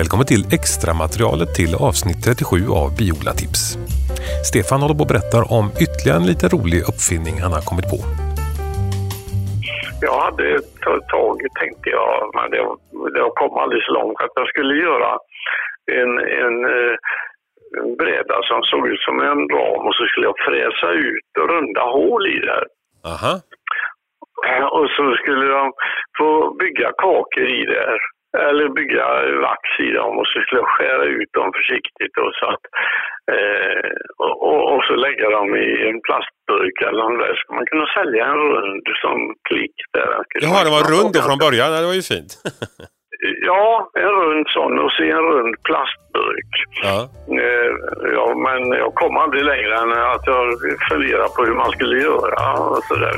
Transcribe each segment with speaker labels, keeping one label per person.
Speaker 1: Välkommen till extra materialet till avsnitt 37 av Biolatips. Stefan håller på och berättar om ytterligare en lite rolig uppfinning han har kommit på.
Speaker 2: Jag hade ett tag, tänkte jag, men det, det kom så långt, att jag skulle göra en, en, eh, en bräda som såg ut som en ram och så skulle jag fräsa ut runda hål i det.
Speaker 1: Aha.
Speaker 2: Och så skulle de få bygga kakor i det. Eller bygga vax i dem och så skulle jag skära ut dem försiktigt och så att eh, och, och, så lägga dem i en plastburk eller där. Ska man kunna sälja en rund som klick där.
Speaker 1: Jaha, den var rund från början. Det var ju fint.
Speaker 2: Ja, en rund sån och så en rund plastburk.
Speaker 1: ja.
Speaker 2: Eh, ja, men jag kom aldrig längre än att jag funderade på hur man skulle göra och sådär.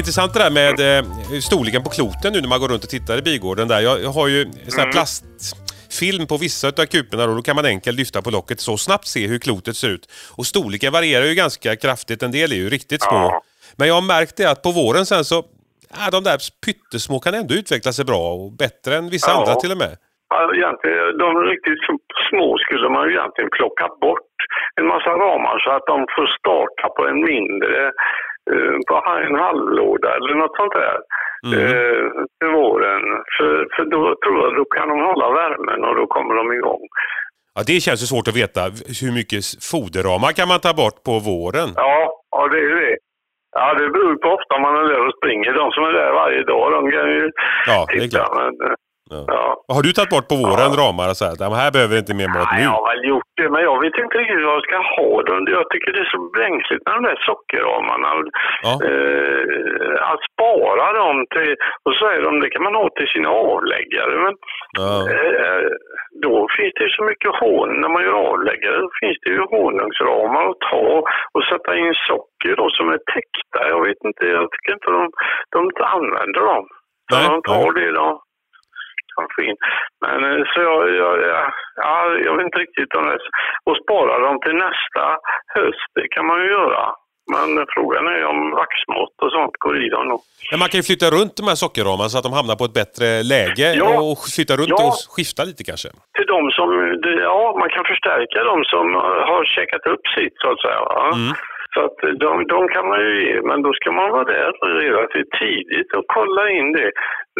Speaker 1: Intressant det där med eh, storleken på kloten nu när man går runt och tittar i bigården där. Jag, jag har ju sån här plastfilm på vissa av kuporna och då kan man enkelt lyfta på locket så snabbt se hur klotet ser ut. Och storleken varierar ju ganska kraftigt. En del är ju riktigt små.
Speaker 2: Ja.
Speaker 1: Men jag har märkt det att på våren sen så Ja, de där pyttesmå kan ändå utveckla sig bra och bättre än vissa
Speaker 2: Ja.
Speaker 1: andra till och med.
Speaker 2: Ja, Egentligen, de riktigt små skulle man ju egentligen plocka bort en massa ramar så att de får starta på en mindre, på en halvlåda eller något sånt där
Speaker 1: Mm.
Speaker 2: eh, till våren. För, för då tror jag då kan de hålla värmen och då kommer de igång.
Speaker 1: Ja, det känns ju svårt att veta. Hur mycket foderramar kan man ta bort på våren?
Speaker 2: Ja, ja det är det. Ja, det beror på ofta man är där och springer. De som är där varje dag, de kan ju
Speaker 1: Ja, det är
Speaker 2: titta.
Speaker 1: klart.
Speaker 2: Men, eh,
Speaker 1: Ja.
Speaker 2: ja.
Speaker 1: Har du tagit bort på våren ramar och så här? "Ja, men Här behöver inte mer mat nu.
Speaker 2: jag har väl gjort men jag vet inte riktigt vad jag ska ha dem. Jag tycker det är så bränsligt med de där sockerramarna.
Speaker 1: Ja.
Speaker 2: Eh, att spara dem till, och så är de, det kan man ha till sina avläggare. Men
Speaker 1: Ja.
Speaker 2: eh, då finns det ju så mycket honung, när man gör avläggare, då finns det ju honungsramar att ta och sätta in socker då som är täckta. Jag vet inte, jag tycker inte de, de använder dem.
Speaker 1: Nej,
Speaker 2: de tar
Speaker 1: nej.
Speaker 2: det då. Kan få in. Men eh, så jag, jag, ja, jag vet inte riktigt om det. Och spara dem till nästa höst, det kan man ju göra. Men frågan är om vaxmått och sånt går i dem.
Speaker 1: Men man kan ju flytta runt de här sockerramarna så att de hamnar på ett bättre läge
Speaker 2: Ja.
Speaker 1: och flytta runt
Speaker 2: Ja.
Speaker 1: och skifta lite kanske.
Speaker 2: Till de som, ja man kan förstärka de som har checkat upp sitt så att säga.
Speaker 1: Mm.
Speaker 2: Så att de, de kan man ju ge, men då ska man vara där relativt tidigt och kolla in det.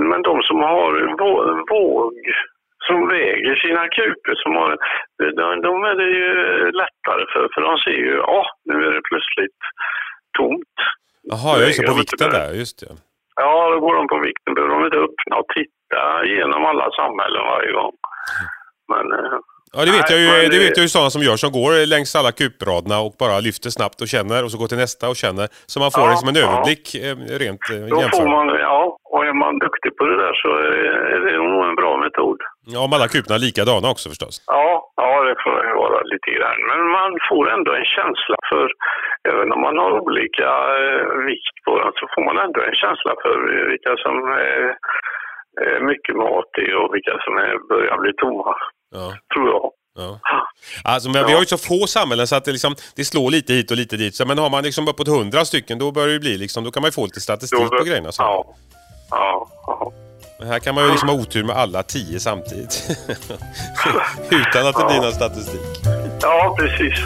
Speaker 2: Men de som har vå- våg, som väger sina kupor, som har, de, de är det ju lättare för, för de ser ju, ja nu är det plötsligt tomt.
Speaker 1: Jaha, jag så på vikten där. Just det.
Speaker 2: Ja, då går de på vikten, behöver de inte öppna och titta genom alla samhällen varje gång. Men eh,
Speaker 1: Ja, det vet,
Speaker 2: Nej,
Speaker 1: jag ju, det vet jag ju sådana som gör som går längs alla kupraderna och bara lyfter snabbt och känner och så går till nästa och känner. Så man får
Speaker 2: Ja,
Speaker 1: liksom en
Speaker 2: ja.
Speaker 1: överblick eh, rent eh,
Speaker 2: får
Speaker 1: jämfört.
Speaker 2: man, ja, och är man på det där så är det nog en bra metod.
Speaker 1: Ja, om alla kuporna är likadana också förstås.
Speaker 2: Ja, ja det får det ju vara lite grann. Men man får ändå en känsla för, även om man har olika eh, vikt på dem, så får man ändå en känsla för vilka som är mycket mat i och vilka som är, börjar bli tomma,
Speaker 1: Ja,
Speaker 2: tror jag.
Speaker 1: ja. Alltså, men vi har ju så få samhällen så att det, liksom, det slår lite hit och lite dit. Så, men har man liksom uppåt hundra stycken då börjar det bli liksom, då kan man ju få lite statistik på grejerna. Så.
Speaker 2: Ja. Ja, ja.
Speaker 1: Men här kan man ju liksom ha otur med alla tio samtidigt. Utan att det blir någon statistik.
Speaker 2: ja, precis.